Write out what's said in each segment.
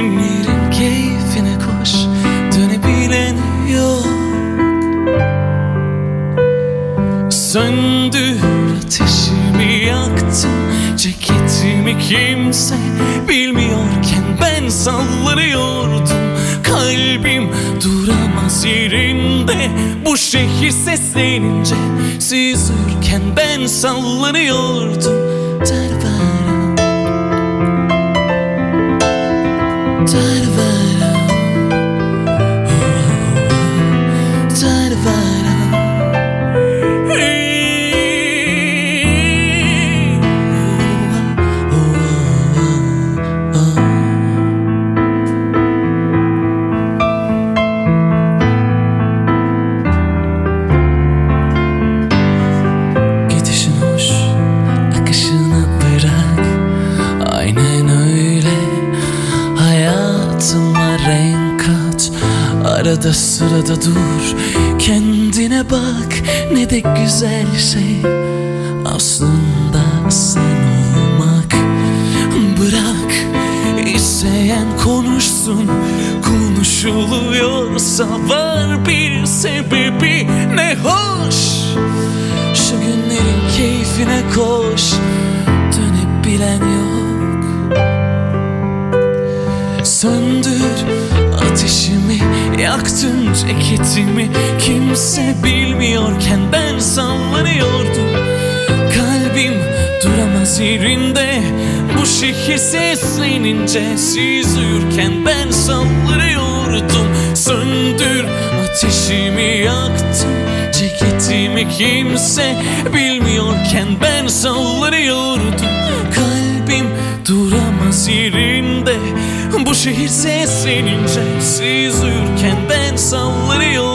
günlerin keyfine koş Dönebilen yok Söndür ateşimi yaktım Ceketimi kimse bilmiyorken ben sallanıyordum. Kalbim duramaz yerinde Bu şehir seslenince Siz uyurken ben sallanıyordum. Tarvara tired Arada sırada dur. Kendine bak. Ne de güzel şey. Aslında sen olmak. Bırak. İsteyen konuşsun. Konuşuluyorsa var bir sebebi. Ne hoş. Şu günlerin keyfine koş. Dönüp bilen yok. Söndür ateşimi Yaktım ceketimi Kimse bilmiyorken ben sallanıyordum. Kalbim duramaz yerinde Bu şehir seslenince Siz uyurken ben sallanıyordum. Söndür ateşimi yaktım Ceketimi kimse bilmiyorken ben sallanıyordum. Kalbim duramaz yerinde Bu şehir seslenince Siz uyurken ben sallanıyordum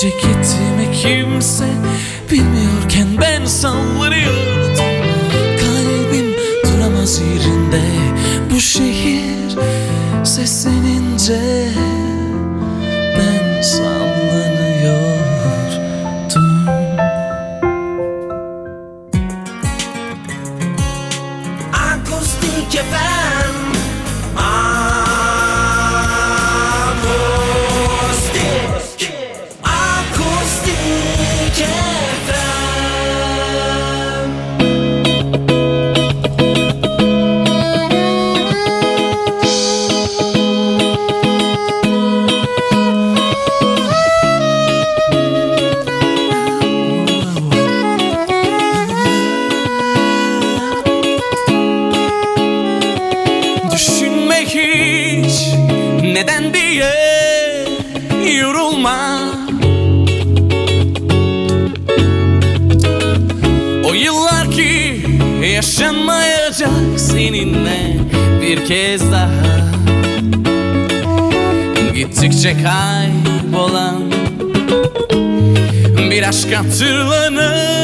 Ceketimi kimse bilmiyorken ben sallanıyordum Gittikçe kaybolan bir aşk hatırlanır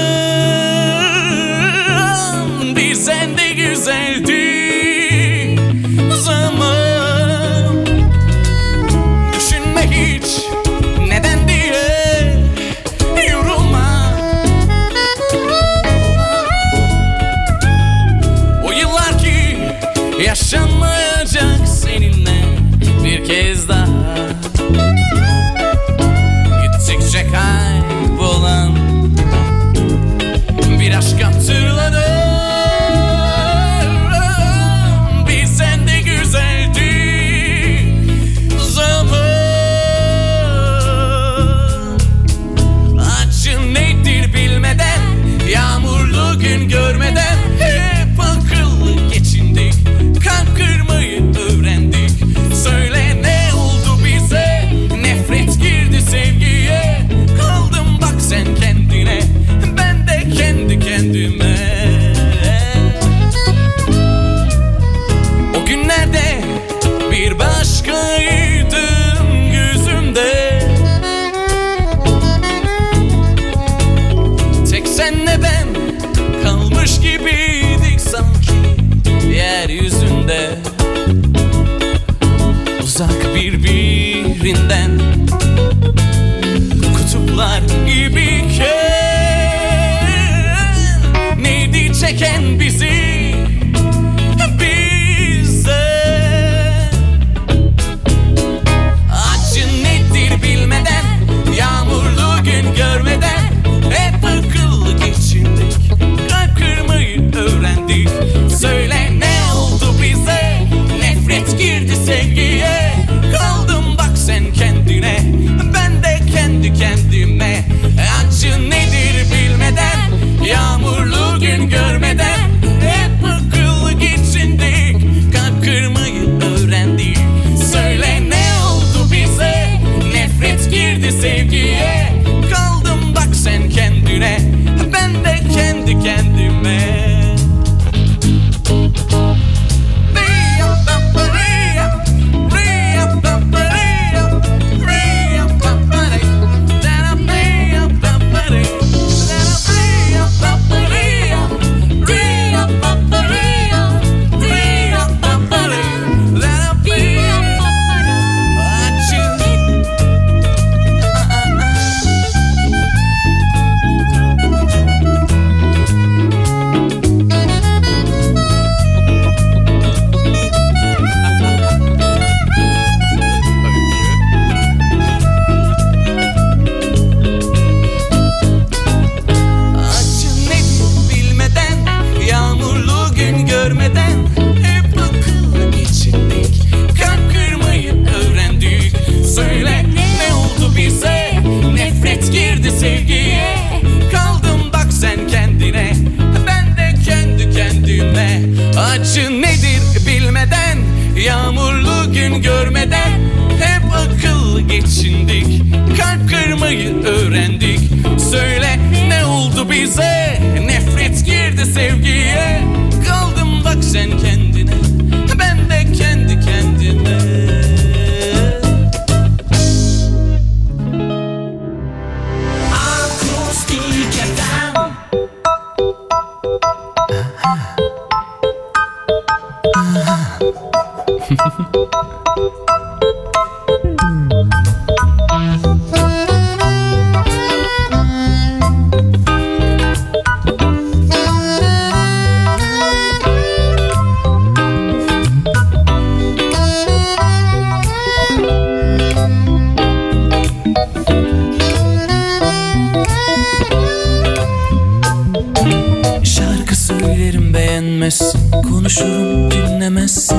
Konuşurum dinlemezsin.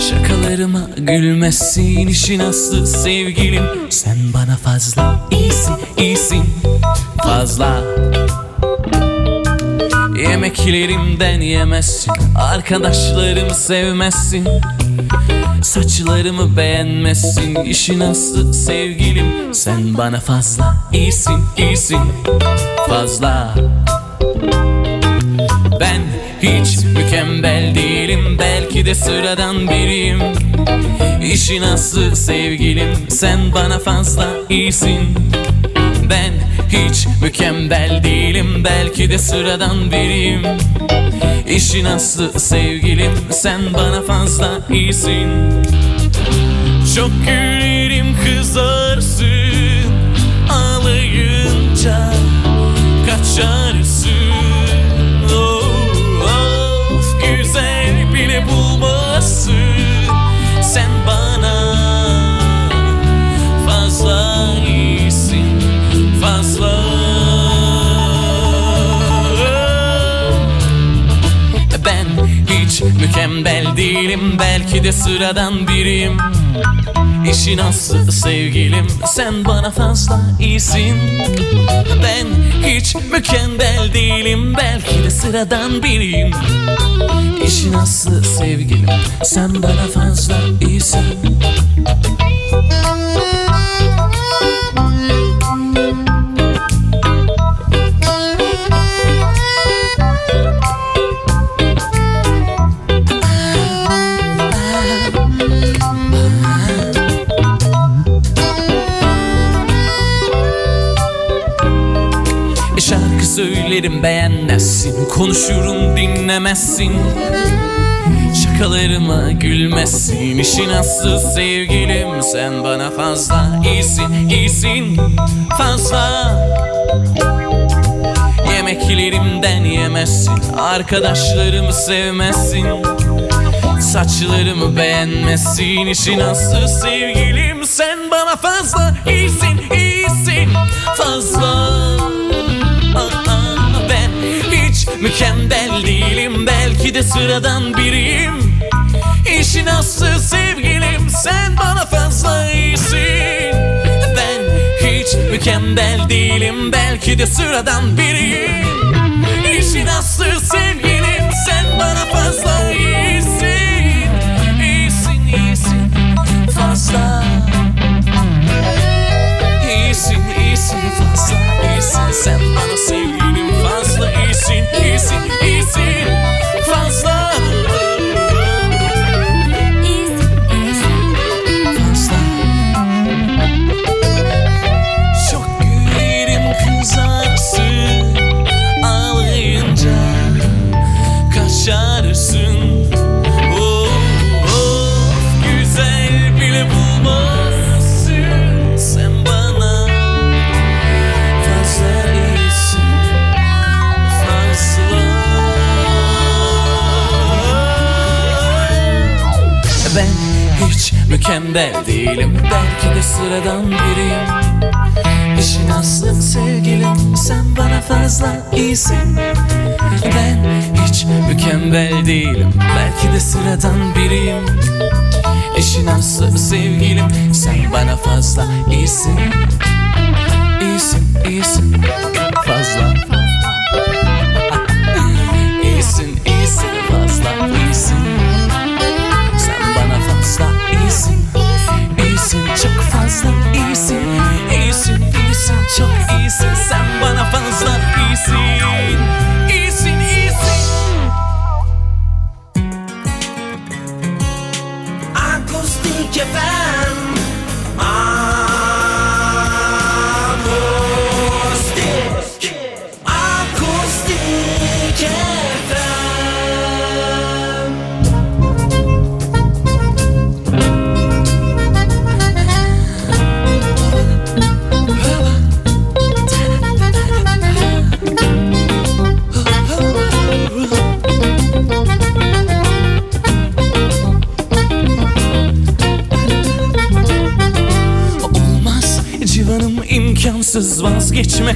Şakalarıma gülmezsin işin aslı sevgilim. Sen bana fazla iyisin iyisin fazla. Yemeklerimden yemezsin Arkadaşlarımı sevmezsin. Saçlarımı beğenmezsin işin aslı sevgilim. Sen bana fazla iyisin iyisin fazla Belki de sıradan biriyim. İşin aslı sevgilim? Sen bana fazla iyisin. Ben hiç mükemmel değilim. Belki de sıradan biriyim. İşin aslı sevgilim? Sen bana fazla iyisin. Çok gülerim kızarsın. Ağlayınca kaçarsın Sen bana. Fazla iyisin Fazla. Ben hiç mükemmel değilim Belki de sıradan biriyim İşin aslı sevgilim Sen bana fazla iyisin. Ben hiç mükemmel değilim Belki de sıradan biriyim. İşin aslı sevgilim Sen bana fazla iyisin söylerim beğenmezsin. Konuşurum dinlemezsin. Şaka Şakalarıma gülmezsin. İşin aslı sevgilim Sen bana fazla iyisin iyisin. Fazla. Yemeklerimden yemezsin. Arkadaşlarımı sevmezsin. Saçlarımı beğenmezsin. İşin aslı sevgilim Sen bana fazla iyisin iyisin. Fazla mükemmel değilim. Belki de sıradan biriyim. İşin aslı sevgilim Sen bana fazla iyisin. Ben hiç mükemmel değilim Belki de sıradan biriyim. İşin aslı sevgilim Sen bana fazla iyisin. İyisin iyisin. Fazla mükemmel değilim. Belki de sıradan biriyim. İşin aslı sevgilim Sen bana fazla iyisin. Ben hiç mükemmel değilim. Belki de sıradan biriyim. İşin aslı sevgilim Sen bana fazla iyisin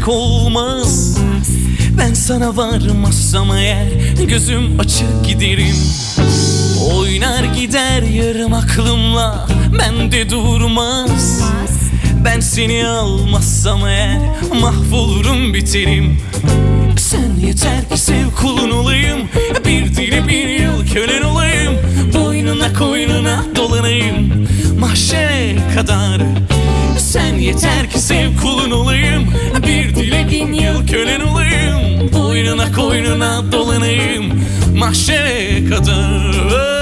vazgeçmek olmaz. Ben sana varmazsam eğer gözüm açık giderim. Oynar gider yarım aklımla bende durmaz. Ben seni almazsam eğer mahvolurum biterim. Sen yeter ki sev kulun olayım Bir dili bir yıl kölen olayım. Boynuna koynuna dolanayım Mahşere kadar Sen yeter ki sev kulun olayım. Bir dile bin yıl kölen olayım. Boynuna koynuna dolanayım. Mahşere kadar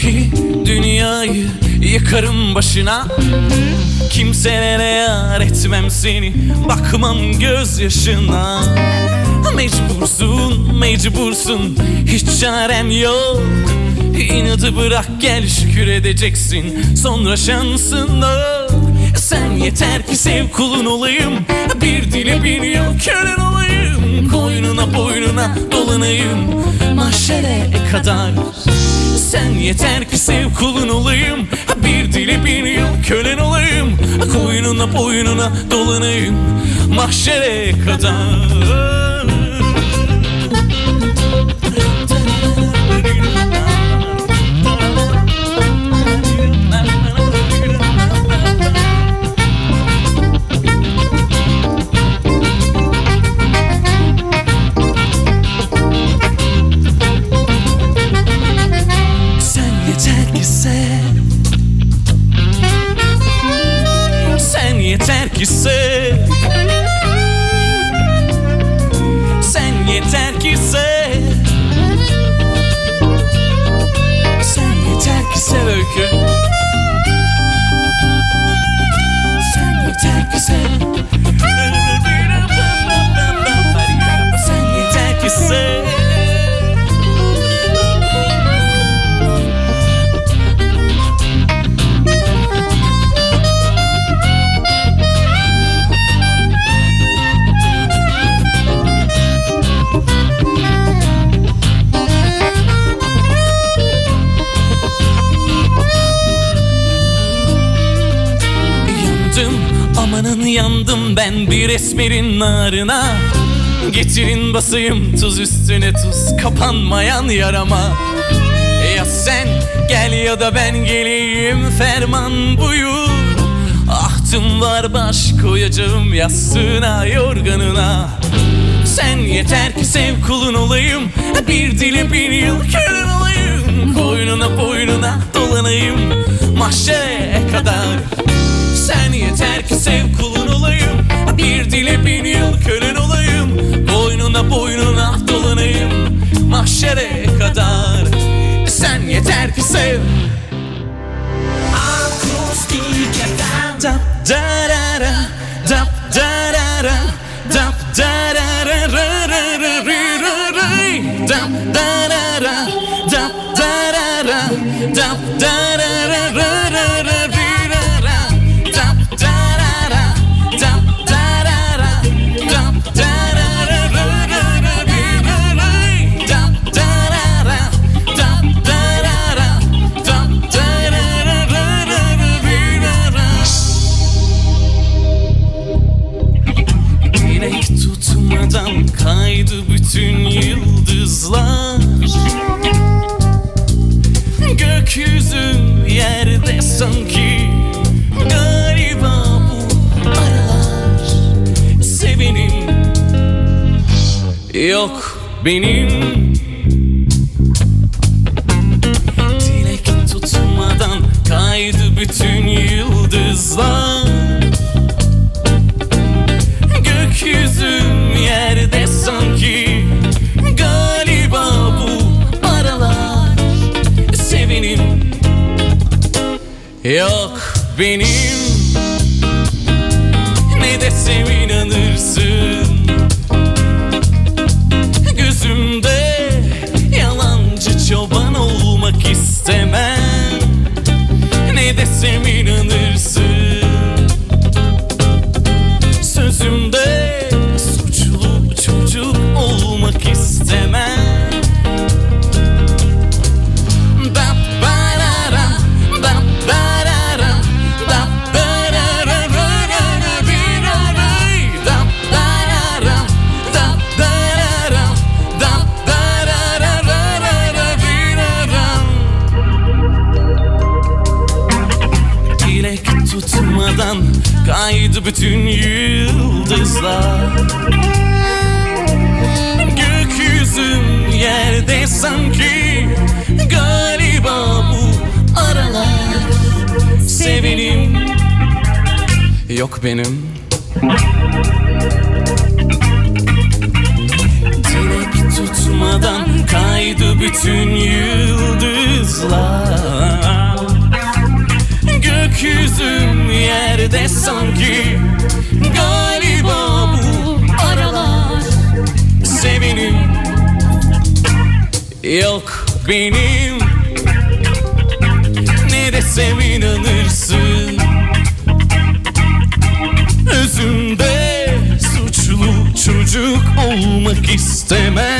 Vallahi dünyayı yıkarım başına. Kimselere yar etmem seni Bakmam gözyaşına. Mecbursun, mecbursun Hiç çarem yok. İnadı bırak gel şükür edeceksin Sonra şansın Sen yeter ki sev kulun olayım Bir dile bir yıl kölen olayım. Koynuna boynuna dolanayım Mahşere kadar sen yeter ki sev kulun olayım. Bir dili bir yıl kölen olayım. Koynuna boynuna dolanayım. Mahşere kadar bir esmerin narına. Getirin basayım tuz üstüne tuz Kapanmayan yarama. Ya sen gel ya da ben geleyim Ferman buyur Ahtım var baş koyacağım yastığına yorganına. Sen yeter ki sev kulun olayım Bir dile bir yıl kölün olayım. Boynuna boynuna dolanayım Mahşere kadar. Sen yeter ki sev kulun olayım Bir dile bin yıl kölün olayım. Boynuna boynuna dolanayım. Mahşere kadar. Sen yeter ki sev. Akustik FM Dap darara, dap darara, dap darara, Yok benim. Dilek tutmadan kaydı bütün yıldızlar. Gökyüzüm yerde sanki Galiba bu aralar. Sevenim Yok benim Yok benim. Dilek tutmadan kaydı bütün yıldızlar. Gökyüzüm yerde sanki Galiba bu aralar. Sevenim Yok benim. Ne desem inanırsın olmak istemem Ne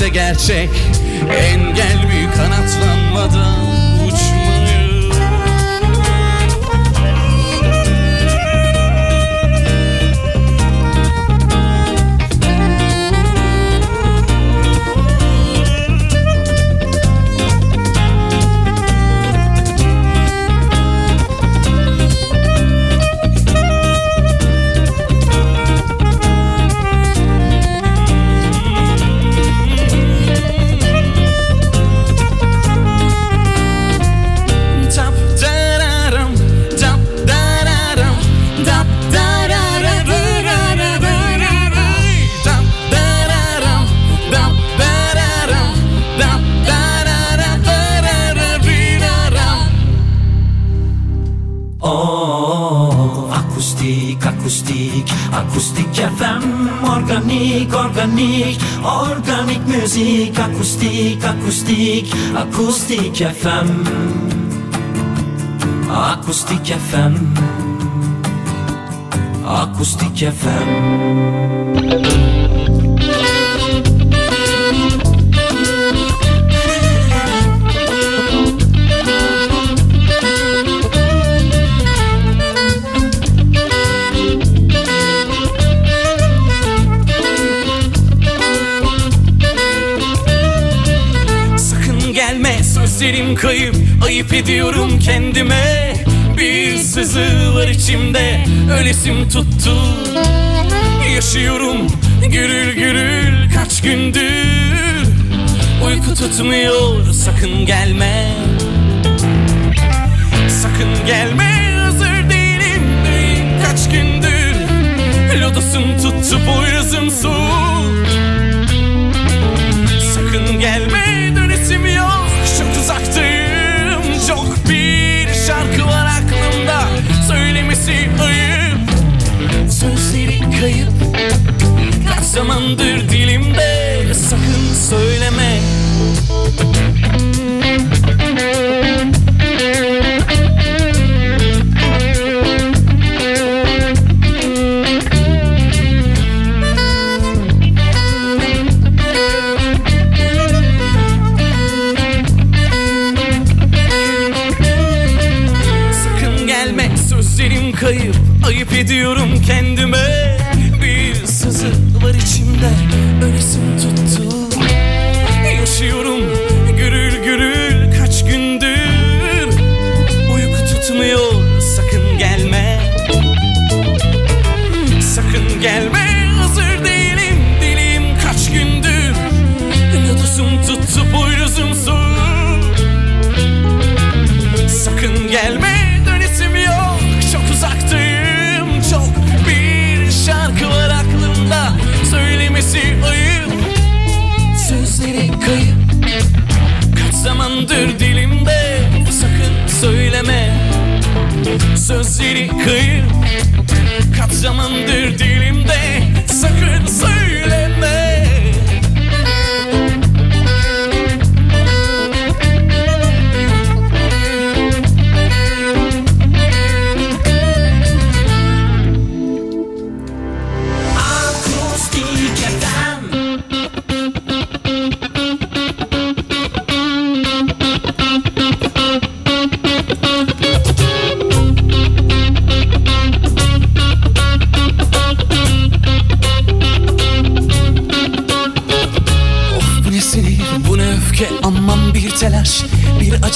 de gerçek. Engel mi kanatlanmadan akustik FM Akustik FM Akustik FM Ayıp ediyorum kendime. Bir sızı var içimde. Ölesim tuttu. Yaşıyorum gürül gürül kaç gündür. Uyku tutmuyor sakın gelme. Sakın gelme hazır değilim. Kaç gündür. Lodosum tuttu boynuzum soğuk zamandır dilimde. Sakın söyleme Sözleri kayıp Kaç dilimde Sakın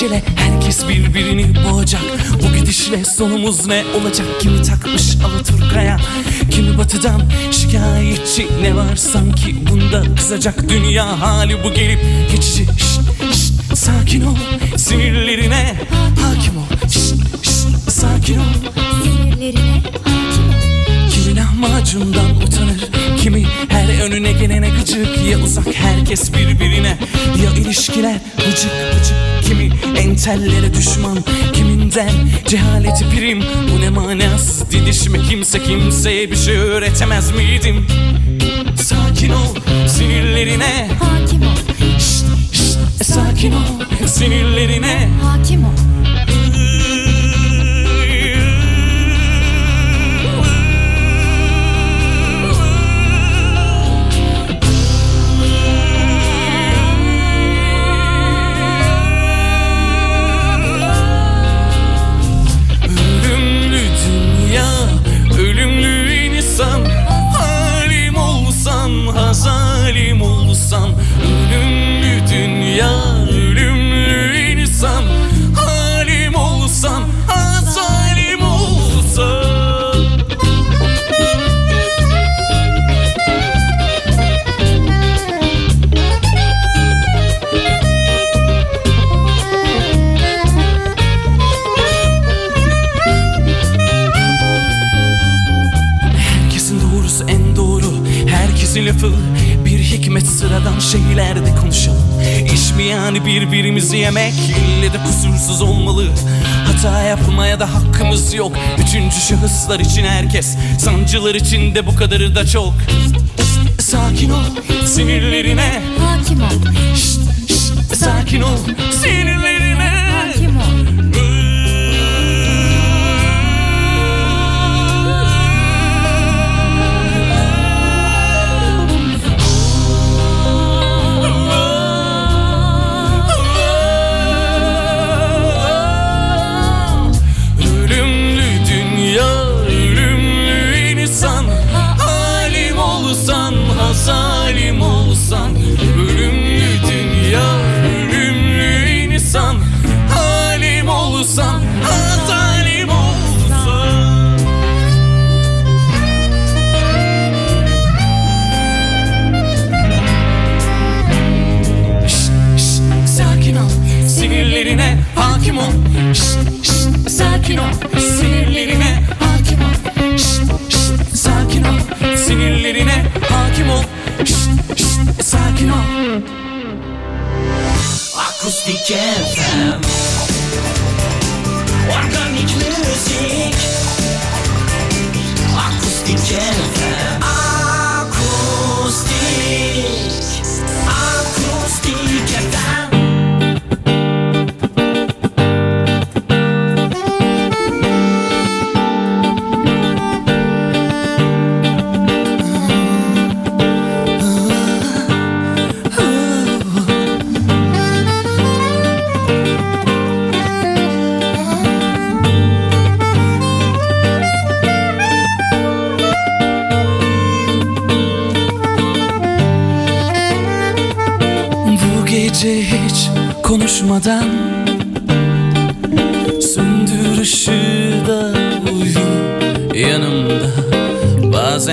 acele Herkes birbirini boğacak. Bu gidişle sonumuz ne olacak? Kimi takmış Alaturka'ya Kimi batıdan şikayetçi? Ne var sanki bunda kızacak Dünya hali bu gelip geçici? Şşt, şşt, sakin ol sinirlerine Hakim ol. Şşt, şşt, sakin ol. Sinirlerine hakim ol. Kimi lahmacundan her önüne gelene gıcık Ya uzak herkes birbirine. Ya ilişkiler bıcık bıcık Kimi entellere düşman Kiminden cehaleti prim. Bu ne manasız didişme Kimse kimseye bir şey öğretemez miydim? Sakin ol sinirlerine. Hakim ol, Şşt, şşt, sakin ol sinirlerine. Hakim ol. Yediğimiz yemek ille de kusursuz olmalı. Hata yapmaya da hakkımız yok. Üçüncü şahıslar için herkes Sancılar için de bu kadarı da çok. Sakin ol sinirlerine. Hakim ol. Şşt, şşt, Sakin ol sinirlerine.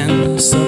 something. So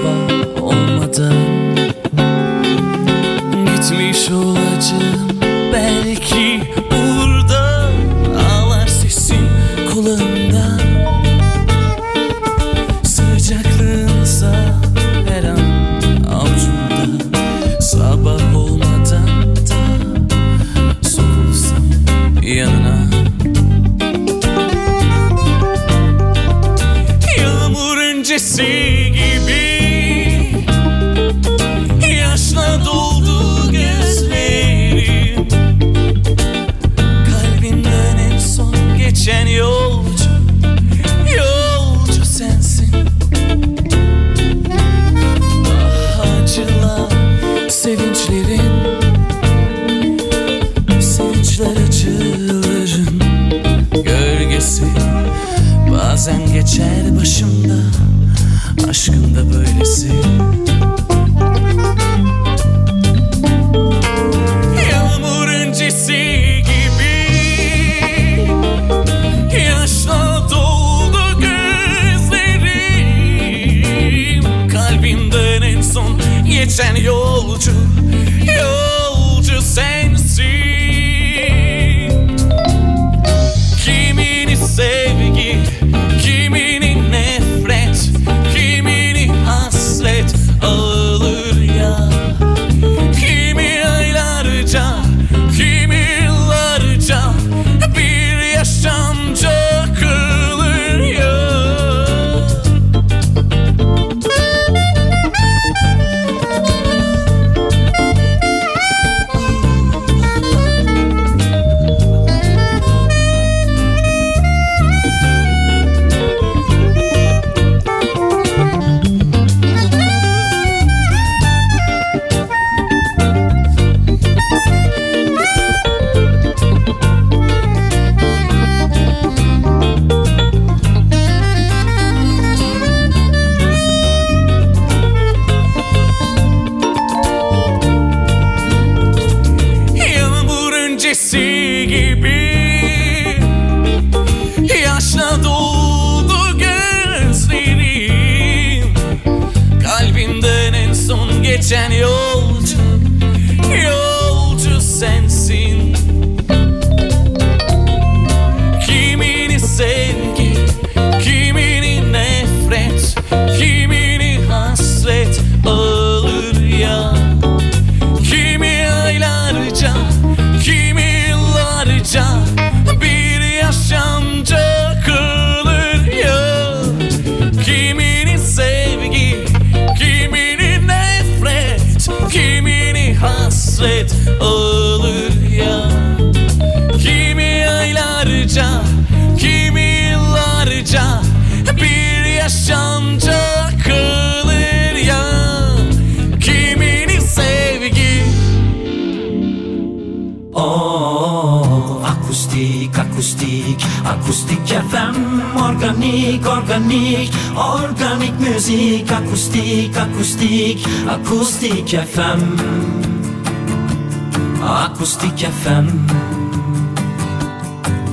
akustik FM Organik, organik Organik müzik Akustik, akustik Akustik FM Akustik FM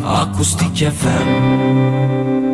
Akustik FM